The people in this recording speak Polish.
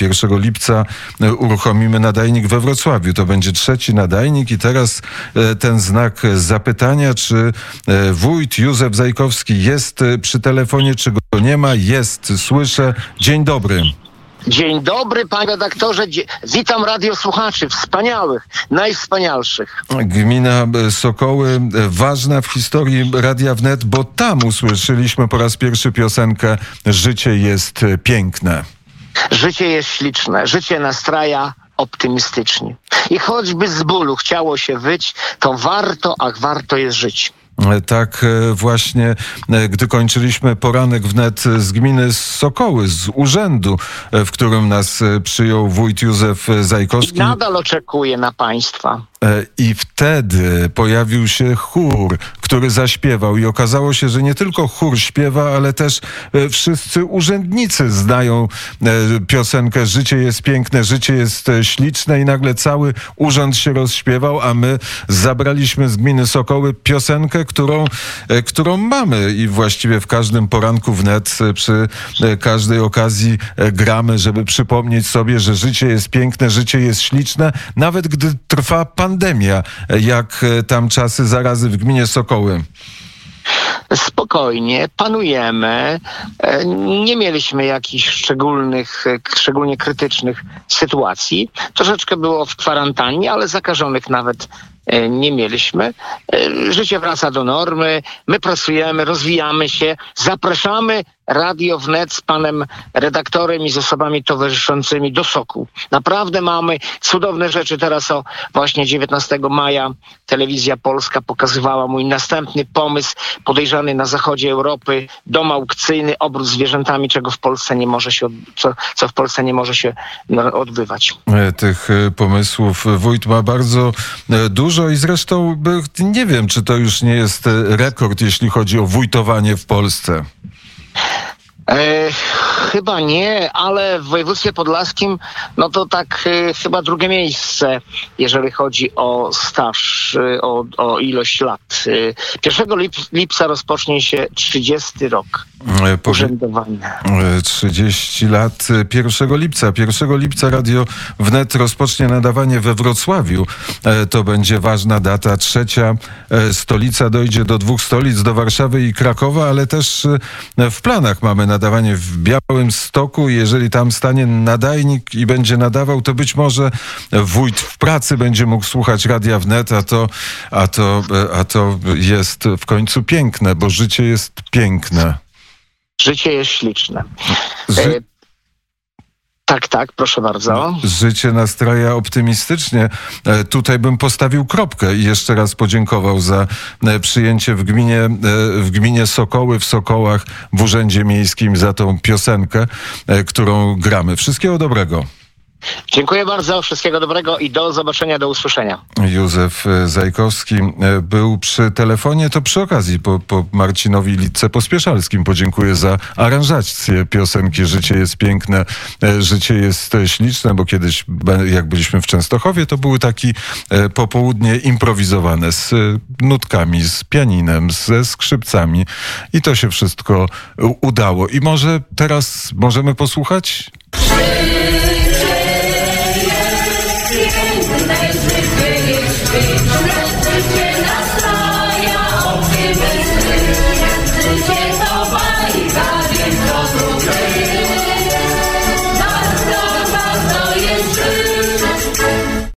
1 lipca e, uruchomimy nadajnik we Wrocławiu. To będzie trzeci nadajnik i teraz e, ten znak zapytania, czy e, wójt Józef Zajkowski jest przy telefonie, czy go nie ma. Jest, słyszę. Dzień dobry. Dzień dobry, panie redaktorze. Witam radiosłuchaczy, wspaniałych, najwspanialszych. Gmina Sokoły, ważna w historii Radia Wnet, bo tam usłyszeliśmy po raz pierwszy piosenkę Życie jest piękne. Życie jest śliczne, życie nastraja optymistycznie. I choćby z bólu chciało się wyć, to warto, ach warto jest żyć. Tak e, właśnie, e, gdy kończyliśmy poranek wnet z gminy Sokoły, z urzędu, e, w którym nas przyjął wójt Józef Zajkowski. I nadal oczekuję na państwa. I wtedy pojawił się chór, który zaśpiewał, i okazało się, że nie tylko chór śpiewa, ale też wszyscy urzędnicy znają piosenkę Życie jest piękne, życie jest śliczne, i nagle cały urząd się rozśpiewał, a my zabraliśmy z gminy Sokoły piosenkę, którą, e, którą mamy. I właściwie w każdym poranku wnet e, przy e, każdej okazji gramy, żeby przypomnieć sobie, że życie jest piękne, życie jest śliczne, nawet gdy trwa pandemia, jak tam czasy zarazy w gminie Sokoły spokojnie, panujemy. Nie mieliśmy jakichś szczególnych, szczególnie krytycznych sytuacji. Troszeczkę było w kwarantannie, ale zakażonych nawet E, nie mieliśmy. E, życie wraca do normy, my pracujemy, rozwijamy się, zapraszamy Radio Wnet z panem redaktorem i z osobami towarzyszącymi do Soku. Naprawdę mamy cudowne rzeczy. Teraz o właśnie 19 maja telewizja polska pokazywała mój następny pomysł podejrzany na zachodzie Europy, dom aukcyjny, obrót zwierzętami, czego w Polsce nie może się, co, co w Polsce nie może się no, odbywać. E, tych pomysłów wójt ma bardzo dużo i zresztą nie wiem, czy to już nie jest e, rekord, jeśli chodzi o wójtowanie w Polsce. E, chyba nie, ale w województwie podlaskim, no to tak e, chyba drugie miejsce, jeżeli chodzi o staż, e, o, o ilość lat. E, 1 lip, lipca rozpocznie się 30 rok e, urzędowania. 30 lat 1 lipca. 1 lipca Radio Wnet rozpocznie nadawanie we Wrocławiu. E, to będzie ważna data. Trzecia stolica dojdzie do dwóch stolic, do Warszawy i Krakowa, ale też w planach mamy na nadawanie w Białym Stoku. Jeżeli tam stanie nadajnik i będzie nadawał, to być może wójt w pracy będzie mógł słuchać radia wnet, a to, a to, a to jest w końcu piękne, bo życie jest piękne. Życie jest śliczne. Ży tak, tak, proszę bardzo. No, życie nastraja optymistycznie. E, tutaj bym postawił kropkę i jeszcze raz podziękował za e, przyjęcie w gminie, e, w gminie Sokoły, w Sokołach, w Urzędzie Miejskim za tą piosenkę, którą gramy. Wszystkiego dobrego. Dziękuję bardzo, wszystkiego dobrego i do zobaczenia, do usłyszenia. Józef e, Zajkowski e, był przy telefonie, to przy okazji po, po Marcinowi Litce Pospieszalskim podziękuję za aranżację piosenki Życie jest piękne, e, życie jest śliczne, bo kiedyś jak byliśmy w Częstochowie, to były takie popołudnie improwizowane z nutkami, z pianinem, ze skrzypcami i to się wszystko udało. I może teraz możemy posłuchać?